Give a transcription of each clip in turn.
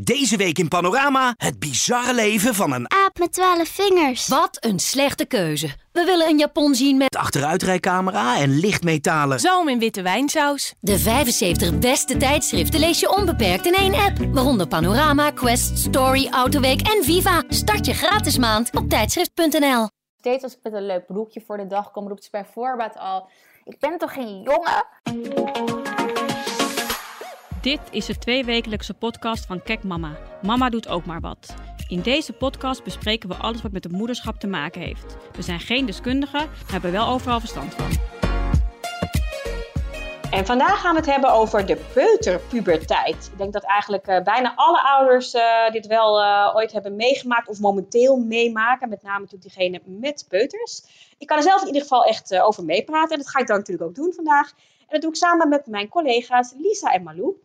Deze week in Panorama het bizarre leven van een Aap met twaalf vingers. Wat een slechte keuze. We willen een Japon zien met achteruitrijcamera en lichtmetalen. Zoom in witte wijnsaus. de 75 beste tijdschriften lees je onbeperkt in één app. Waaronder Panorama, Quest, Story, Autoweek en Viva. Start je gratis maand op tijdschrift.nl. Steeds als ik met een leuk broekje voor de dag kom, roept ze bij voorbaat al: Ik ben toch geen jongen? Dit is de tweewekelijkse podcast van Kek Mama. Mama doet ook maar wat. In deze podcast bespreken we alles wat met het moederschap te maken heeft. We zijn geen deskundigen, hebben wel overal verstand van. En vandaag gaan we het hebben over de peuterpuberteit. Ik denk dat eigenlijk eh, bijna alle ouders eh, dit wel eh, ooit hebben meegemaakt of momenteel meemaken. Met name natuurlijk diegene met peuters. Ik kan er zelf in ieder geval echt over meepraten. En dat ga ik dan natuurlijk ook doen vandaag. En dat doe ik samen met mijn collega's Lisa en Malou.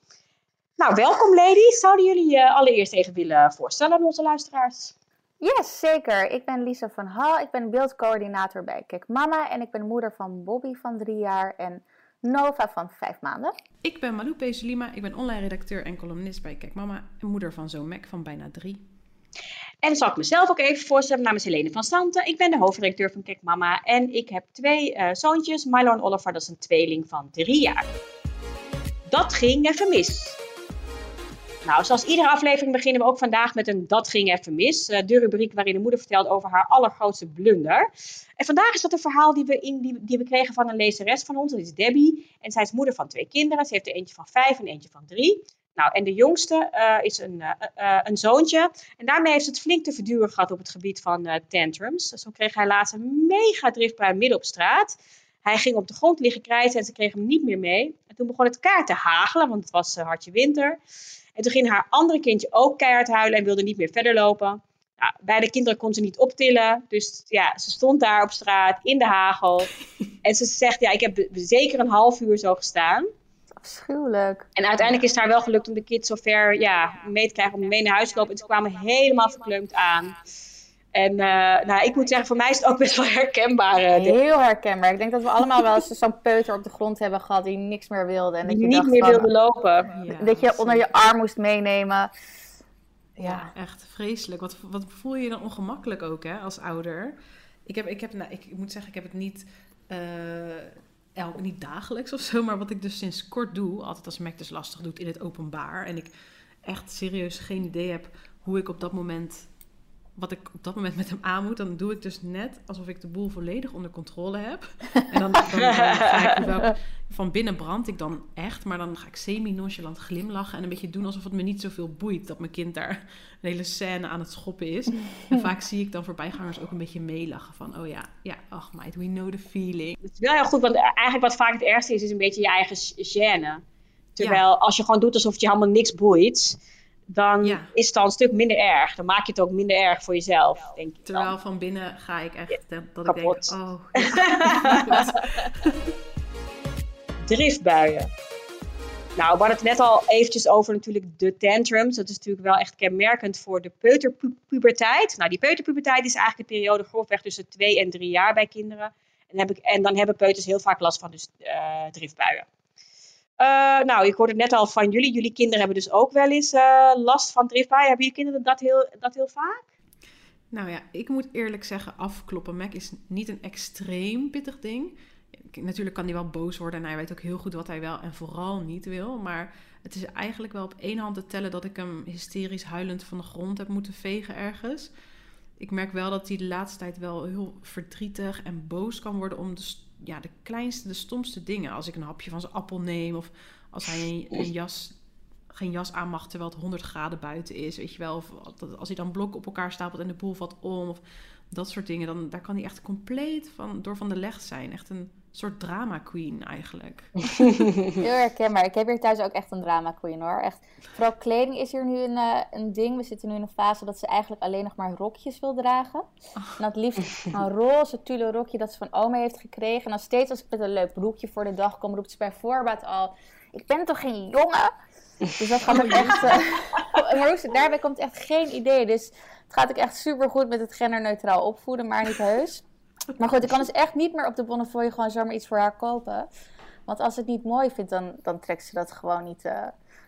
Nou, welkom ladies. Zouden jullie je allereerst even willen voorstellen aan onze luisteraars? Yes, zeker. Ik ben Lisa van Hal. Ik ben beeldcoördinator bij Kijk Mama. En ik ben moeder van Bobby van drie jaar en Nova van vijf maanden. Ik ben Malou Pesulima, ik ben online redacteur en columnist bij Kijk Mama en moeder van zo'n Mac van bijna drie. En dan zal ik mezelf ook even voorstellen. Mijn naam is Helene van Santen. Ik ben de hoofdredacteur van Kijk Mama. En ik heb twee eh, zoontjes, Milo en Oliver. Dat is een tweeling van drie jaar. Dat ging even mis. Nou, zoals iedere aflevering beginnen we ook vandaag met een Dat ging even mis. eh, de rubriek waarin de moeder vertelt over haar allergrootste blunder. En vandaag is dat een verhaal die we, in, die, die we kregen van een lezeres van ons. Dat is Debbie. En zij is moeder van twee kinderen. Ze heeft er eentje van vijf en eentje van drie. Nou, en de jongste eh, is een, eh, een zoontje. En daarmee heeft het flink te verduren gehad op het gebied van tantrums. Zo kreeg hij laatst een mega driftbui midden op straat. Hij ging op de grond liggen krijten en ze kreeg hem niet meer mee. En toen begon het kaart te hagelen, want het was hartje winter. En toen ging haar andere kindje ook keihard huilen en wilde niet meer verder lopen. Nou, beide kinderen kon ze niet optillen. Dus ja, ze stond daar op straat in de hagel. en ze zegt, ja, ik heb zeker een half uur zo gestaan. Afschuwelijk. En uiteindelijk is het haar wel gelukt om de kids zover ja, mee te krijgen om mee naar huis te lopen. En ze kwamen helemaal verkleumd aan. En eh, nou, ik moet zeggen, voor mij is het ook best wel herkenbaar. eh, dit- Heel herkenbaar. Ik denk dat we allemaal wel eens zo'n peuter op de grond hebben gehad die niks meer wilde. En dat je niet dacht meer van, wilde lopen. Ja, dat je onder je arm moest meenemen. Ja, Ja. echt vreselijk. Wat, wat voel je je dan ongemakkelijk ook hè, als ouder? Ik, heb, ik, heb, nou, ik, ik moet zeggen, ik heb het niet, eh, elk, niet dagelijks of zo, maar wat ik dus sinds kort doe, altijd als Mac dus lastig doet in het openbaar. En ik echt serieus geen idee heb hoe ik op dat moment, wat ik op dat moment met hem aan moet, dan doe ik dus net alsof ik de boel volledig onder controle heb. En dan, dan, dan ga ik, van binnen brand ik dan echt, maar dan ga ik semi-nonchalant glimlachen en een beetje doen alsof het me niet zoveel boeit dat mijn kind daar een hele scène aan het schoppen is. En vaak zie ik dan voorbijgangers ook een beetje meelachen van, oh ja, ja, ach meid, we know the feeling. Het is wel heel goed, want eigenlijk wat vaak het ergste is, is een beetje je eigen gêne. Terwijl als je gewoon doet alsof het je helemaal niks boeit, dan Ja. is het al een stuk minder erg. Dan maak je het ook minder erg voor jezelf, denk ik. dan. Terwijl van binnen ga ik echt, dat, dat ik Kapot. denk, oh, ja, driftbuien. Nou, we hadden het net al eventjes over natuurlijk de tantrums. Dat is natuurlijk wel echt kenmerkend voor de peuterpuberteit. Nou, die peuterpuberteit is eigenlijk de periode grofweg tussen twee en drie jaar bij kinderen. En, heb ik, en dan hebben peuters heel vaak last van dus, eh, driftbuien. Eh, nou, ik hoorde net al van jullie. Jullie kinderen hebben dus ook wel eens eh, last van driftbuien. Hebben jullie kinderen dat heel, dat heel vaak? Nou ja, ik moet eerlijk zeggen, afkloppen Mac is niet een extreem pittig ding. Natuurlijk kan hij wel boos worden en hij weet ook heel goed wat hij wel en vooral niet wil. Maar het is eigenlijk wel op één hand te tellen dat ik hem hysterisch huilend van de grond heb moeten vegen ergens. Ik merk wel dat hij de laatste tijd wel heel verdrietig en boos kan worden om de, ja, de kleinste, de stomste dingen. Als ik een hapje van zijn appel neem of als hij een, een jas geen jas aan mag terwijl het 100 graden buiten is, weet je wel. Of als hij dan blokken op elkaar stapelt en de boel valt om, of dat soort dingen, dan daar kan hij echt compleet van, door van de leg zijn. Echt een soort drama queen eigenlijk. Heel herkenbaar. Ik heb hier thuis ook echt een drama queen hoor. Echt. Vooral kleding is hier nu een, eh, een ding. We zitten nu in een fase dat ze eigenlijk alleen nog maar rokjes wil dragen. En dat liefst een roze tulle rokje dat ze van oma heeft gekregen. En dan steeds als ik met een leuk broekje voor de dag kom, roept ze bij voorbaat al... Ik ben toch geen jongen? Dus dat gaat ook echt... eh, maar ze- daarbij komt echt geen idee. Dus het gaat ook echt super goed met het genderneutraal opvoeden, maar niet heus. Maar goed, ik kan dus echt niet meer op de Bonnefoy gewoon zomaar iets voor haar kopen. Want als ze het niet mooi vindt, dan, dan trekt ze dat gewoon niet, eh,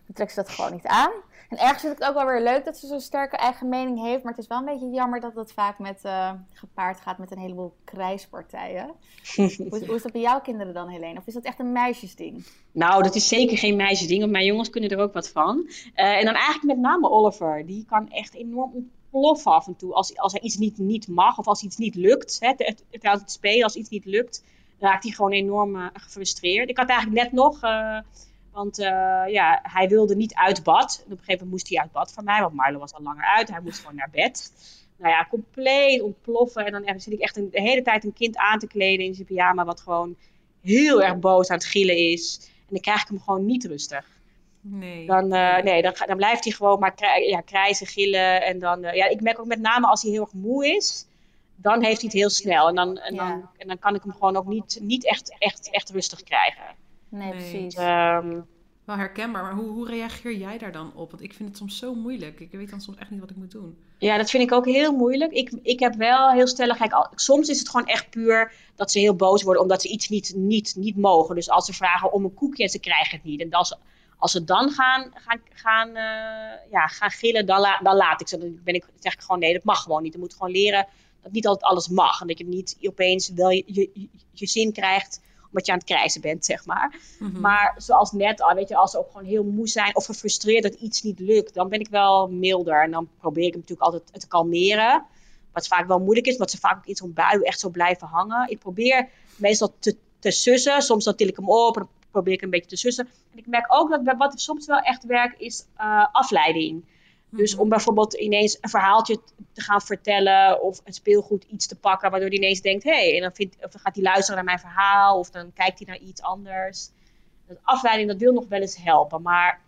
dan trekt ze dat gewoon niet aan. En ergens vind ik het ook wel weer leuk dat ze zo'n sterke eigen mening heeft. Maar het is wel een beetje jammer dat dat vaak met, eh, gepaard gaat met een heleboel krijspartijen. hoe, hoe is dat bij jouw kinderen dan, Helene? Of is dat echt een meisjesding? Nou, dat is zeker geen meisjesding, want mijn jongens kunnen er ook wat van. Eh, en dan eigenlijk met name Oliver. Die kan echt enorm ontploffen af en toe. Als, als er iets niet, niet mag of als iets niet lukt. Hè, het, het, spelen, als iets niet lukt, raakt hij gewoon enorm uh, gefrustreerd. Ik had eigenlijk net nog... Want uh, ja, hij wilde niet uit bad. En op een gegeven moment moest hij uit bad van mij, want Marlo was al langer uit. Hij moest gewoon naar bed. Nou ja, compleet ontploffen. En dan zit ik echt een, de hele tijd een kind aan te kleden in zijn pyjama, wat gewoon heel erg boos aan het gillen is. En dan krijg ik hem gewoon niet rustig. Nee. Dan, uh, nee, dan, dan blijft hij gewoon maar krij, ja, krijzen, gillen. En dan, uh, ja, ik merk ook met name als hij heel erg moe is, dan heeft hij het heel snel. En dan, en ja. dan, en dan kan ik hem gewoon ook niet, niet echt, echt, echt rustig krijgen. Nee, precies. Um, wel herkenbaar, maar hoe, hoe reageer jij daar dan op? Want ik vind het soms zo moeilijk. Ik weet dan soms echt niet wat ik moet doen. Ja, dat vind ik ook heel moeilijk. Ik, ik heb wel heel stellig... Kijk, soms is het gewoon echt puur dat ze heel boos worden... omdat ze iets niet, niet, niet mogen. Dus als ze vragen om een koekje en ze krijgen het niet. En als, als ze dan gaan, gaan, gaan, uh, ja, gaan gillen, dan, la, dan laat ik ze. Dan ben ik, zeg ik gewoon nee, dat mag gewoon niet. Je moet gewoon leren dat niet altijd alles mag. En dat je niet opeens wel je, je, je, je zin krijgt omdat je aan het krijzen bent, zeg maar. Mhm. Maar zoals net al, weet je, als ze ook gewoon heel moe zijn of gefrustreerd dat iets niet lukt, dan ben ik wel milder. En dan probeer ik hem natuurlijk altijd te kalmeren. Wat vaak wel moeilijk is, omdat ze vaak ook iets op bui echt zo blijven hangen. Ik probeer meestal te, te sussen. Soms dan til ik hem op en probeer ik een beetje te sussen. En ik merk ook dat wat soms wel echt werkt, is uh, afleiding. Dus om bijvoorbeeld ineens een verhaaltje te gaan vertellen of een speelgoed iets te pakken, waardoor hij ineens denkt, hé, hey, en dan, vindt, of dan gaat hij luisteren naar mijn verhaal of dan kijkt hij naar iets anders. Dat afleiding, dat wil nog wel eens helpen, maar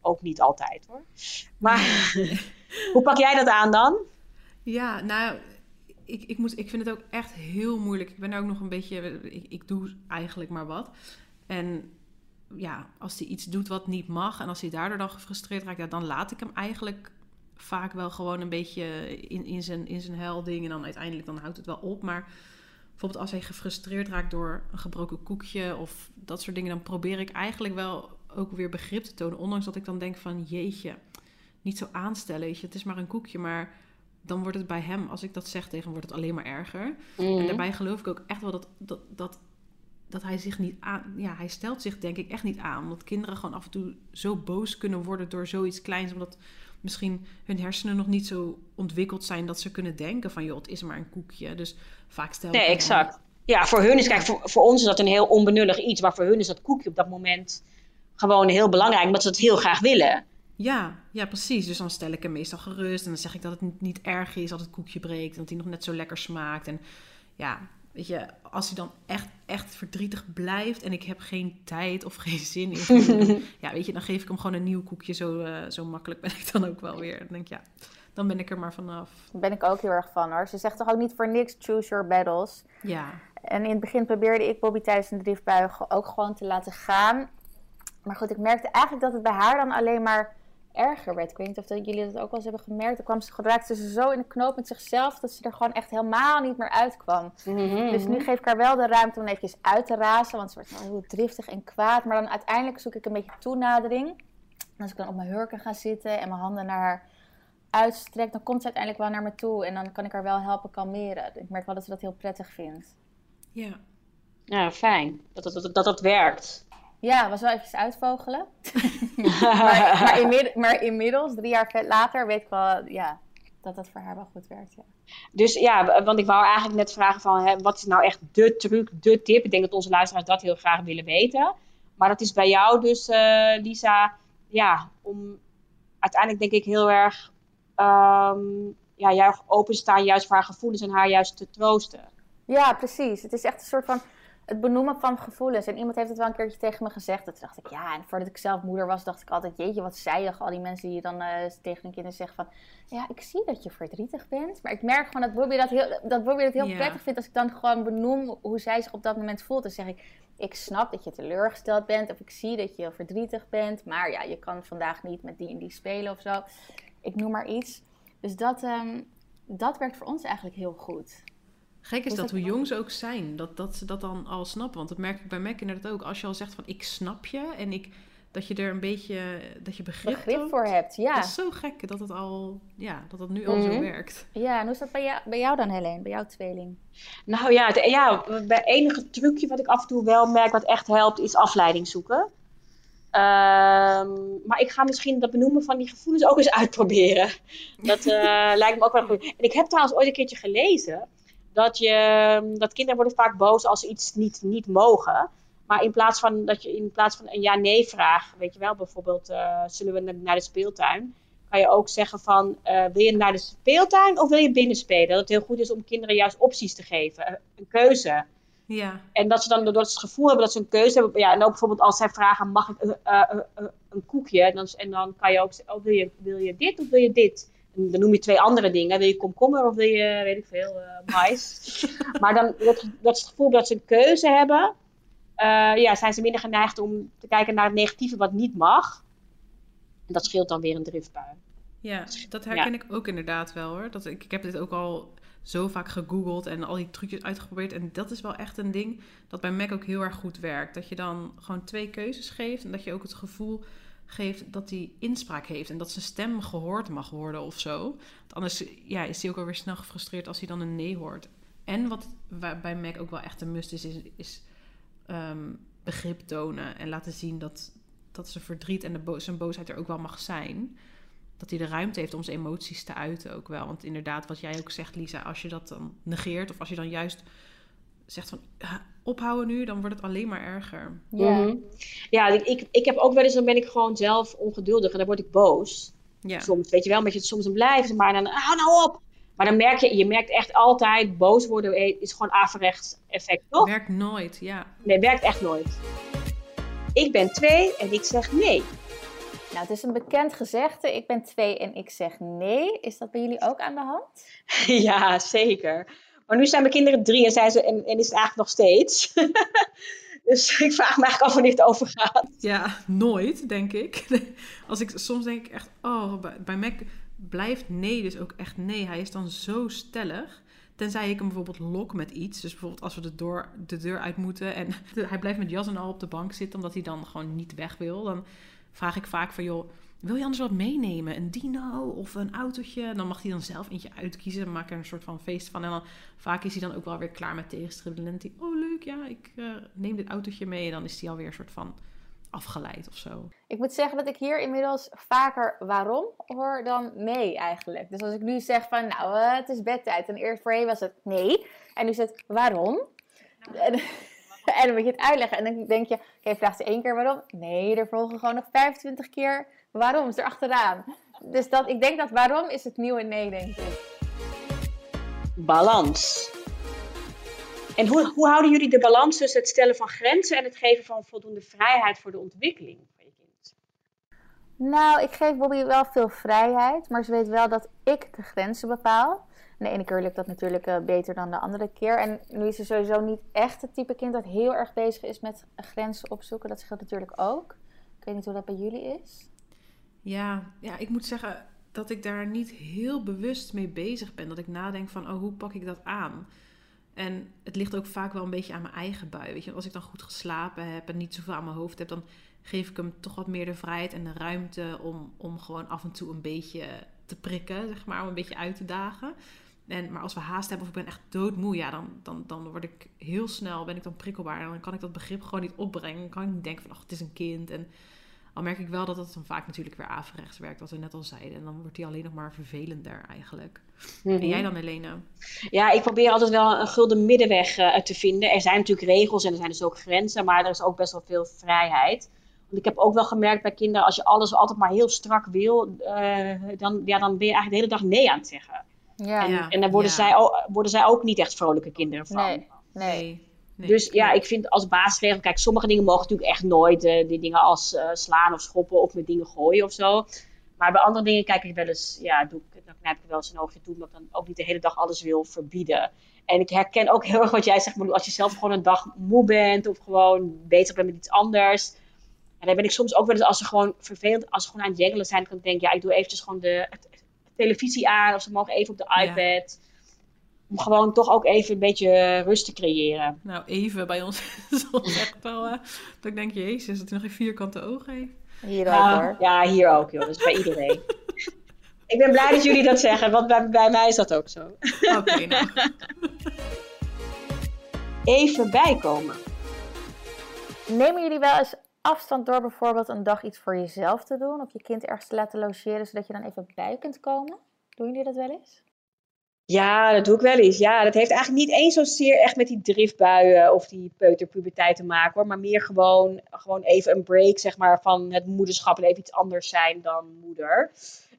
ook niet altijd hoor. Maar hoe pak jij dat aan dan? Ja, nou, ik, ik, moet, ik vind het ook echt heel moeilijk. Ik ben ook nog een beetje, ik, ik doe eigenlijk maar wat. En ja, als hij iets doet wat niet mag en als hij daardoor dan gefrustreerd raakt, ja, dan laat ik hem eigenlijk vaak wel gewoon een beetje in, in, zijn, in zijn helding. En dan uiteindelijk dan houdt het wel op. Maar bijvoorbeeld als hij gefrustreerd raakt door een gebroken koekje of dat soort dingen, dan probeer ik eigenlijk wel ook weer begrip te tonen. Ondanks dat ik dan denk van jeetje, niet zo aanstellen. Weet je, het is maar een koekje, maar dan wordt het bij hem, als ik dat zeg tegen hem, wordt het alleen maar erger. Mhm. En daarbij geloof ik ook echt wel dat, dat, dat dat hij zich niet aan. Ja, hij stelt zich denk ik echt niet aan. Omdat kinderen gewoon af en toe zo boos kunnen worden door zoiets kleins. Omdat misschien hun hersenen nog niet zo ontwikkeld zijn dat ze kunnen denken van joh, het is maar een koekje. Dus vaak stel Nee, exact. Ja, voor hun is, kijk, voor, voor ons is dat een heel onbenullig iets. Maar voor hun is dat koekje op dat moment gewoon heel belangrijk. Omdat ze het heel graag willen. Ja, ja, precies. Dus dan stel ik hem meestal gerust. En dan zeg ik dat het niet erg is dat het koekje breekt. En dat hij nog net zo lekker smaakt. En ja, weet je, als hij dan echt, echt verdrietig blijft en ik heb geen tijd of geen zin in, ja, weet je, dan geef ik hem gewoon een nieuw koekje. Zo, uh, zo makkelijk ben ik dan ook wel weer. Dan denk ik, ja, dan ben ik er maar vanaf. Daar ben ik ook heel erg van hoor. Ze zegt toch ook niet voor niks choose your battles. Ja. En in het begin probeerde ik Bobby tijdens een driftbui ook gewoon te laten gaan. Maar goed, ik merkte eigenlijk dat het bij haar dan alleen maar erger werd. Ik weet niet of dat, jullie dat ook wel eens hebben gemerkt. Dan kwam ze, raakte ze zo in de knoop met zichzelf dat ze er gewoon echt helemaal niet meer uitkwam. Mhm. Dus nu geef ik haar wel de ruimte om eventjes uit te razen, want ze wordt wel heel driftig en kwaad. Maar dan uiteindelijk zoek ik een beetje toenadering. En als ik dan op mijn hurken ga zitten en mijn handen naar haar uitstrek, dan komt ze uiteindelijk wel naar me toe en dan kan ik haar wel helpen kalmeren. Ik merk wel dat ze dat heel prettig vindt. Ja. Ja, fijn. Dat dat, dat, dat, dat werkt. Ja, was wel eventjes uitvogelen. Maar, maar, inmiddels, maar, inmiddels, drie jaar later, weet ik wel ja, dat dat voor haar wel goed werkt. Ja. Dus ja, want ik wou eigenlijk net vragen van, hè, wat is nou echt de truc, de tip? Ik denk dat onze luisteraars dat heel graag willen weten. Maar dat is bij jou dus, uh, Lisa, ja, om uiteindelijk denk ik heel erg, um, ja, jou openstaan juist voor haar gevoelens en haar juist te troosten. Ja, precies. Het is echt een soort van het benoemen van gevoelens. En iemand heeft het wel een keertje tegen me gezegd. Dat dacht ik, ja, en voordat ik zelf moeder was, dacht ik altijd, jeetje, wat zijig. Al die mensen die dan uh, tegen hun kinderen zeggen van, ja, ik zie dat je verdrietig bent. Maar ik merk gewoon dat Bobby dat heel, dat Bobby dat heel Ja. prettig vindt als ik dan gewoon benoem hoe zij zich op dat moment voelt. Dan zeg ik, ik snap dat je teleurgesteld bent. Of ik zie dat je heel verdrietig bent. Maar ja, je kan vandaag niet met die en die spelen of zo. Ik noem maar iets. Dus dat, ehm, dat werkt voor ons eigenlijk heel goed. Gek is Is dat dat hoe jong ze ook zijn, dat, dat ze dat dan al snappen. Want dat merk ik bij Mac inderdaad ook. Als je al zegt van ik snap je en ik dat je er een beetje, dat je begrip, begrip toont. voor hebt. Ja. Dat is zo gek dat het al, ja, dat het nu al zo Mhm. werkt. ja, en hoe is dat bij jou, bij jou dan, Helene? Bij jouw tweeling? Nou ja, het ja, bij enige trucje wat ik af en toe wel merk wat echt helpt, is afleiding zoeken. Ehm, maar ik ga misschien dat benoemen van die gevoelens ook eens uitproberen. Dat eh, lijkt me ook wel goed. En ik heb trouwens ooit een keertje gelezen dat, je, dat kinderen worden vaak boos als ze iets niet, niet mogen. Maar in plaats van dat je in plaats van een ja-nee vraag, weet je wel, bijvoorbeeld eh, zullen we na- naar de speeltuin, kan je ook zeggen van eh, wil je naar de speeltuin of wil je binnen spelen? Dat het heel goed is om kinderen juist opties te geven, een- een keuze. Ja, En dat ze dan doordat ze het gevoel hebben dat ze een keuze hebben. Ja, en ook bijvoorbeeld als zij vragen: mag ik een, eh, eh, eh, een koekje? En dan, en dan kan je ook zeggen: oh, wil, je, wil je dit of wil je dit? En dan noem je twee andere dingen. Wil je komkommer of wil je, weet ik veel, eh mais? maar dan dat, dat is het gevoel dat ze een keuze hebben. eh, ja, zijn ze minder geneigd om te kijken naar het negatieve wat niet mag. En dat scheelt dan weer een driftbui. ja, dat herken ik ook inderdaad wel hoor. Dat, ik, ik heb dit ook al zo vaak gegoogeld en al die trucjes uitgeprobeerd. En dat is wel echt een ding dat bij Mac ook heel erg goed werkt. Dat je dan gewoon twee keuzes geeft en dat je ook het gevoel geeft dat hij inspraak heeft en dat zijn stem gehoord mag worden of zo. Want anders ja, is hij ook alweer snel gefrustreerd als hij dan een nee hoort. En wat wa- bij Mac ook wel echt een must is, is, ehm, begrip tonen en laten zien dat, dat zijn verdriet en de zijn boosheid er ook wel mag zijn. Dat hij de ruimte heeft om zijn emoties te uiten ook wel. Want inderdaad, wat jij ook zegt, Lisa, als je dat dan negeert of als je dan juist zegt van "Ah, ophouden nu, dan wordt het alleen maar erger. Ja. Mhm. Ja, ik, ik, ik heb ook wel eens, dan ben ik gewoon zelf ongeduldig en dan word ik boos. Ja, Soms, weet je wel, met je het soms een blijft, maar dan, hou nou op. Maar dan merk je, je merkt echt altijd, boos worden eh, is gewoon averechts effect, toch? werkt nooit. Ja, Nee, werkt echt nooit. Ik ben twee en ik zeg nee. Nou, het is een bekend gezegde. Ik ben twee en ik zeg nee. Is dat bij jullie ook aan de hand? ja, zeker. Maar nu zijn mijn kinderen drie en, zijn ze, en, is het eigenlijk nog steeds. dus ik vraag me eigenlijk af wanneer het overgaat. ja nooit, denk ik. Als ik soms denk ik echt, oh, bij, bij Mac blijft nee dus ook echt nee. Hij is dan zo stellig. Tenzij ik hem bijvoorbeeld lok met iets. Dus bijvoorbeeld als we de de deur uit moeten en hij blijft met jas en al op de bank zitten omdat hij dan gewoon niet weg wil. Dan vraag ik vaak van, joh, wil je anders wat meenemen? Een dino of een autootje? Dan mag hij dan zelf eentje uitkiezen. Dan maak ik er een soort van feest van. En dan vaak is hij dan ook wel weer klaar met tegenstribbelen. En hij, oh leuk, ja, ik eh, neem dit autootje mee. En dan is hij alweer een soort van afgeleid of zo. Ik moet zeggen dat ik hier inmiddels vaker waarom hoor dan nee eigenlijk. Dus als ik nu zeg van nou eh, het is bedtijd en eerst voorheen was het nee. En nu is het waarom. En, en dan moet je het uitleggen. En dan denk je, oké, vraagt ze één keer waarom? Nee, er volgen gewoon nog 25 keer waarom. Is er achteraan. Dus dat, ik denk dat waarom is het nieuwe nee, denk ik. balans. En hoe, hoe houden jullie de balans tussen het stellen van grenzen en het geven van voldoende vrijheid voor de ontwikkeling van je kind? Nou, ik geef Bobby wel veel vrijheid, maar ze weet wel dat ik de grenzen bepaal. En de ene keer lukt dat natuurlijk eh, beter dan de andere keer. En nu is ze sowieso niet echt het type kind dat heel erg bezig is met grenzen opzoeken. Dat scheelt natuurlijk ook. Ik weet niet hoe dat bij jullie is. Ja, ja, ik moet zeggen dat ik daar niet heel bewust mee bezig ben. Dat ik nadenk van, oh, hoe pak ik dat aan? En het ligt ook vaak wel een beetje aan mijn eigen bui. Weet je, als ik dan goed geslapen heb en niet zoveel aan mijn hoofd heb, dan geef ik hem toch wat meer de vrijheid en de ruimte om, om gewoon af en toe een beetje te prikken, zeg maar, om een beetje uit te dagen. En, maar als we haast hebben of ik ben echt doodmoe, ja, dan, dan, dan word ik heel snel, ben ik dan prikkelbaar. En dan kan ik dat begrip gewoon niet opbrengen. Dan kan ik niet denken van, ach, het is een kind. En al merk ik wel dat het dan vaak natuurlijk weer averechts werkt, wat we net al zeiden. En dan wordt hij alleen nog maar vervelender eigenlijk. En jij dan, Helene? Ja, ik probeer altijd wel een gulden middenweg eh, te vinden. Er zijn natuurlijk regels en er zijn dus ook grenzen, maar er is ook best wel veel vrijheid. Want ik heb ook wel gemerkt bij kinderen, als je alles altijd maar heel strak wil, eh, dan, ja, dan ben je eigenlijk de hele dag nee aan het zeggen. Ja, En, Ja, en daar worden, ja. zij ook, worden zij ook niet echt vrolijke kinderen van. nee, nee. Nee. Dus ja, ik vind als basisregel, kijk, sommige dingen mogen natuurlijk echt nooit. eh, die dingen als eh, slaan of schoppen of met dingen gooien of zo. Maar bij andere dingen kijk ik wel eens, ja, doe ik, dan knijp ik wel eens een oogje toe, omdat ik dan ook niet de hele dag alles wil verbieden. En ik herken ook heel erg wat jij zegt, maar als je zelf gewoon een dag moe bent of gewoon bezig bent met iets anders. En dan ben ik soms ook wel eens, als ze gewoon vervelend, als ze gewoon aan het jengelen zijn, dan denk ik, ja, ik doe eventjes gewoon de, televisie aan of ze mogen even op de Ja. Om gewoon toch ook even een beetje rust te creëren. Nou, even bij ons is echt wel... eh, dat ik denk, jezus, dat hij nog geen vierkante ogen heeft. Hier ook Ja, hoor. ja, hier ook, joh. Dat is bij iedereen. ik ben blij dat jullie dat zeggen, want bij, bij mij is dat ook zo. Oké, nou. Even bijkomen. Nemen jullie wel eens afstand door bijvoorbeeld een dag iets voor jezelf te doen? Of je kind ergens te laten logeren, zodat je dan even bij kunt komen? Doen jullie dat wel eens? Ja, dat doe ik wel eens. Ja, dat heeft eigenlijk niet eens zozeer echt met die driftbuien of die peuterpuberteit te maken hoor. Maar meer gewoon, gewoon even een break zeg maar, van het moederschap en even iets anders zijn dan moeder.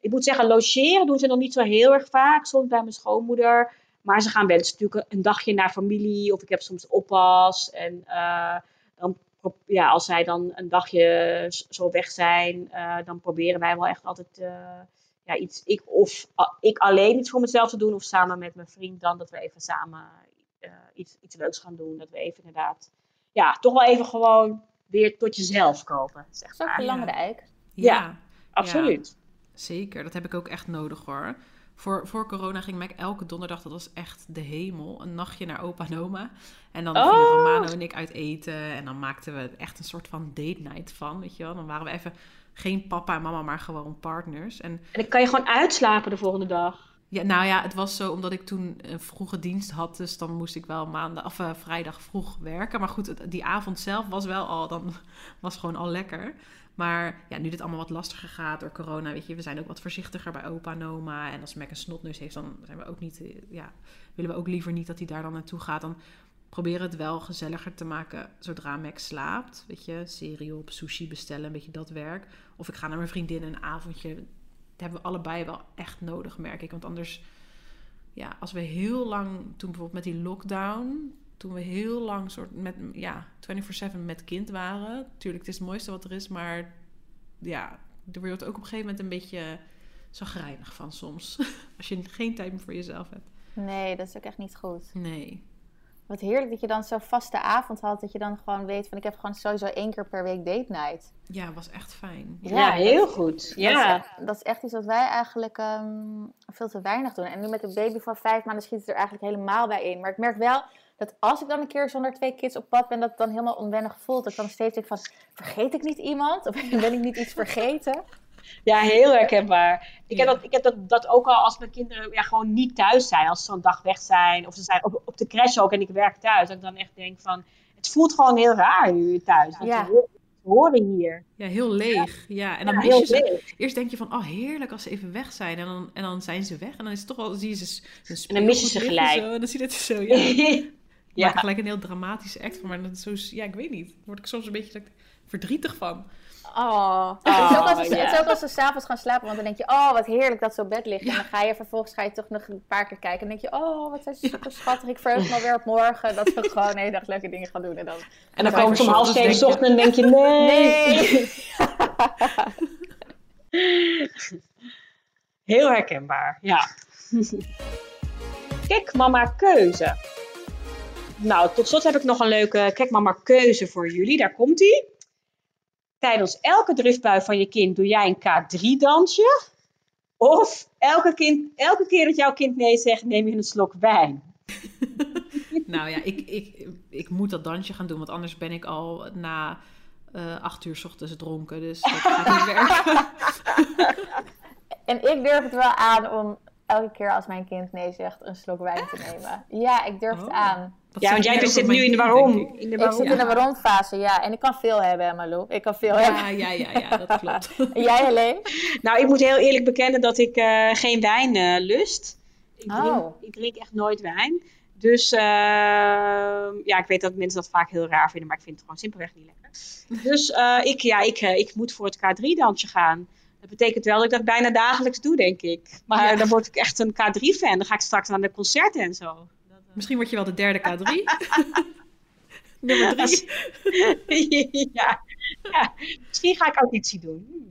Ik moet zeggen, logeren doen ze nog niet zo heel erg vaak. Soms bij mijn schoonmoeder. Maar ze gaan wel eens natuurlijk een dagje naar familie. Of ik heb soms oppas. En eh, dan, ja, als zij dan een dagje zo weg zijn, eh, dan proberen wij wel echt altijd eh, ja, iets, ik, of a- ik alleen iets voor mezelf te doen, of samen met mijn vriend dan, dat we even samen eh, iets, iets leuks gaan doen. Dat we even inderdaad, ja, toch wel even gewoon weer tot jezelf komen, zeg Dat is ook belangrijk. Ja, Absoluut. zeker. Dat heb ik ook echt nodig hoor. Voor, voor corona ging Mac elke donderdag, dat was echt de hemel, een nachtje naar opa en oma. En dan Oh. gingen Romano en ik uit eten. En dan maakten we echt een soort van date night van, weet je wel. Dan waren we even geen papa en mama, maar gewoon partners. En En dan kan je gewoon uitslapen de volgende dag. ja, nou ja, het was zo omdat ik toen een vroege dienst had. Dus dan moest ik wel maandag of eh, vrijdag vroeg werken. Maar goed, die avond zelf was wel al, dan was gewoon al lekker. Maar ja, nu dit allemaal wat lastiger gaat door corona, weet je, we zijn ook wat voorzichtiger bij opa en oma. En als Mac een snotneus heeft, dan zijn we ook niet, eh, ja, willen we ook liever niet dat hij daar dan naartoe gaat. Dan proberen het wel gezelliger te maken zodra Mac slaapt. Weet je, serie op, sushi bestellen, een beetje dat werk. Of ik ga naar mijn vriendin een avondje. Dat hebben we allebei wel echt nodig, merk ik. Want anders, ja, als we heel lang, toen bijvoorbeeld met die lockdown, toen we heel lang soort met, ja, 24/7 met kind waren. Tuurlijk, het is het mooiste wat er is, maar ja, er wordt ook op een gegeven moment een beetje zagrijnig van soms. Als je geen tijd meer voor jezelf hebt. Nee, dat is ook echt niet goed. Nee. Wat heerlijk dat je dan zo'n vaste avond had, dat je dan gewoon weet van ik heb gewoon sowieso één keer per week date night. Ja, was echt fijn. Ja, heel dat- goed. Dat, Ja. is, dat is echt iets wat wij eigenlijk ehm, veel te weinig doen. En nu met een baby van vijf maanden schiet het er eigenlijk helemaal bij in. Maar ik merk wel dat als ik dan een keer zonder twee kids op pad ben, dat het dan helemaal onwennig voelt. Dat ik dan steeds denk van, vergeet ik niet iemand? Of ben ik niet iets vergeten? Ja, heel herkenbaar. Ik heb, dat, ik heb dat, dat ook al als mijn kinderen ja, gewoon niet thuis zijn. Als ze zo'n dag weg zijn. Of ze zijn op, op de crash ook en ik werk thuis. Dat ik dan echt denk van... Het voelt gewoon heel raar nu thuis. Want Ja. horen- hier. Ja, heel leeg. Ja, en dan Ja, mis je ze. leeg. Eerst denk je van, oh heerlijk als ze even weg zijn. En dan, en dan zijn ze weg. En dan is het toch wel, zie je ze En dan mis je ze gelijk. Zo, en dan zie je het zo, ja. Ja. Maak er gelijk een heel dramatische act van. Maar dat is zo, ja, ik weet niet. Daar word ik soms een beetje ik verdrietig van. Oh, het, is ook als ze, ja. het is ook als ze s'avonds gaan slapen, want dan denk je, oh wat heerlijk dat ze op bed liggen. En dan ga je vervolgens ga je toch nog een paar keer kijken. En dan denk je, oh wat zijn ze super schattig. Ik verheug me alweer op morgen dat we gewoon de hele dag leuke dingen gaan doen. En dan, En dan komt ze om half ochtends zeven denk je- ochtend en denk je... Nee. nee. Heel herkenbaar, ja. Kijk, mama keuze. Nou, tot slot heb ik nog een leuke kijk mama keuze voor jullie. Daar komt ie. Tijdens elke driftbui van je kind doe jij een K3-dansje. Of elke, kind, elke keer dat jouw kind nee zegt, neem je een slok wijn. Nou ja, ik, ik, ik moet dat dansje gaan doen. Want anders ben ik al na eh, acht uur 's ochtends dronken. Dus dat gaat niet werken. En ik durf het wel aan om elke keer als mijn kind nee zegt een slok wijn te nemen. Ja, ik durf het Oh. aan. Dat Ja, want jij ik zit nu in de waarom. ik. In de Ik waarom. zit in de waarom-fase, ja. En ik kan veel hebben, hè, Malou. Ik kan veel hebben. Ja, ja, ja, ja, dat klopt. Jij alleen? Nou, ik moet heel eerlijk bekennen dat ik eh, geen wijn eh, lust. Ik drink, Oh. ik drink echt nooit wijn. Dus eh, ja, ik weet dat mensen dat vaak heel raar vinden, maar ik vind het gewoon simpelweg niet lekker. Dus eh, ik, ja, ik, ik moet voor het K3-dansje gaan. Dat betekent wel dat ik dat bijna dagelijks doe, denk ik. Maar Ja. dan word ik echt een K3-fan. Dan ga ik straks naar de concerten en zo. Dat, eh, Misschien word je wel de derde K3. Nummer drie. ja. ja, misschien ga ik auditie doen.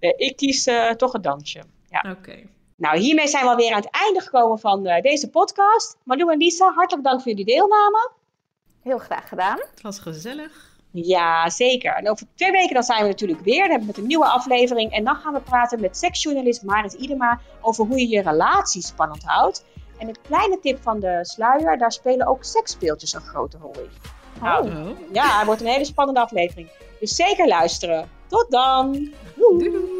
Nee, ik kies eh, toch een dansje. Ja. Oké. Nou, hiermee zijn we alweer aan het einde gekomen van eh, deze podcast. Malou en Lisa, hartelijk dank voor jullie deelname. Heel graag gedaan. Het was gezellig. Ja, zeker. En over twee weken dan zijn we natuurlijk weer. Dan hebben we met een nieuwe aflevering. En dan gaan we praten met seksjournalist Marit Idema over hoe je je relatie spannend houdt. En een kleine tip van de sluier, daar spelen ook seksspeeltjes een grote rol in. Nou, Oh. ja, het wordt een hele spannende aflevering. Dus zeker luisteren. Tot dan! Doei doei!